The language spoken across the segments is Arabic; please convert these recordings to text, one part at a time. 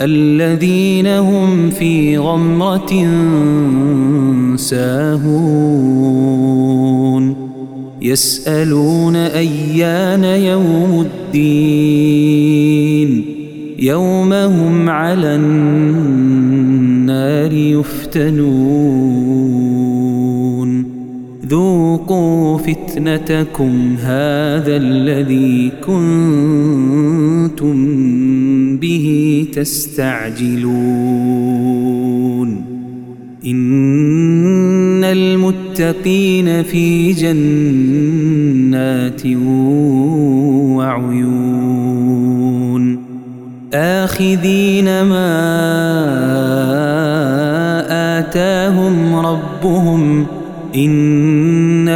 الذين هم في غمرة ساهون. يسألون أيان يوم الدين. يوم هم على النار يفتنون. ذوقوا فتنتكم هذا الذي كنتم به تستعجلون. إن المتقين في جنات وعيون. آخذين ما آتاهم ربهم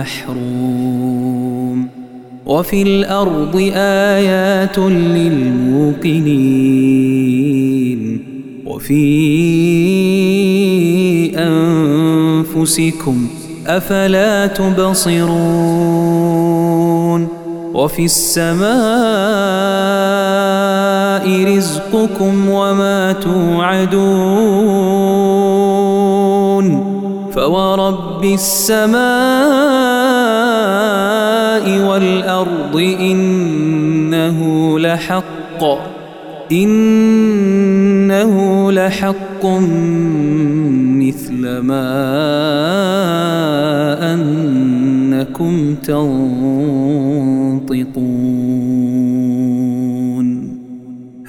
والمحروم وفي الأرض آيات للموقنين. وفي أنفسكم أفلا تبصرون. وفي السماء رزقكم وما توعدون. فورب السماء والأرض إنه لحق إنه لحق مثل ما أنكم تنطقون.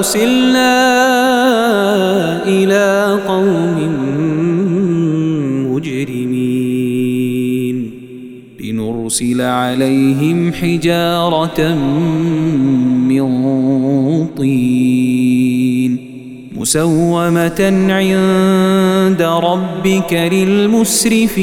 أرسلنا إلى قوم مجرمين. لنرسل عليهم حجارة من طين مسومة عند ربك للمسرفين.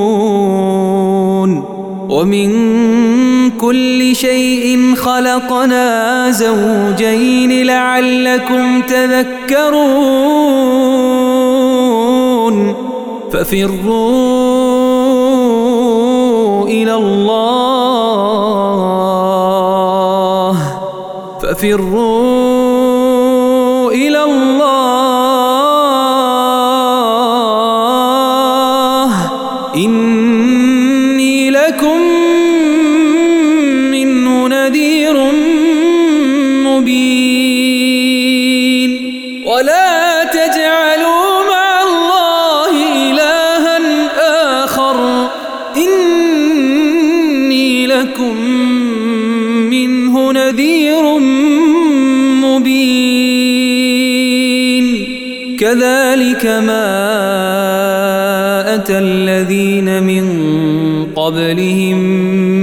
ومن كل شيء خلقنا زوجين لعلكم تذكرون. ففروا إلى الله. ففروا إلى الله. إني لكم منه نذير مبين. ولا تجعلوا مع الله إلها آخر. إني لكم منه نذير مبين. كذلك ما أتى الذين من قبلهم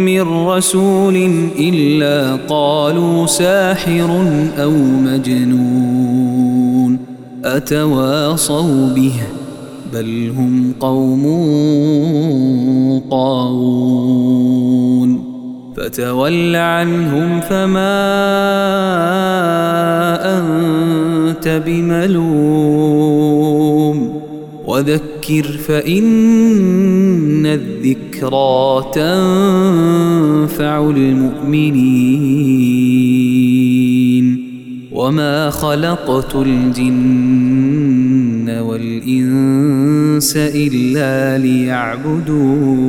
من رسول إلا قالوا ساحر أو مجنون أتواصوا به بل هم قوم طاغون فتول عنهم فما أنت بملوم وذكر فإن الذكرى تنفع المؤمنين وما خلقت الجن والإنس إلا ليعبدون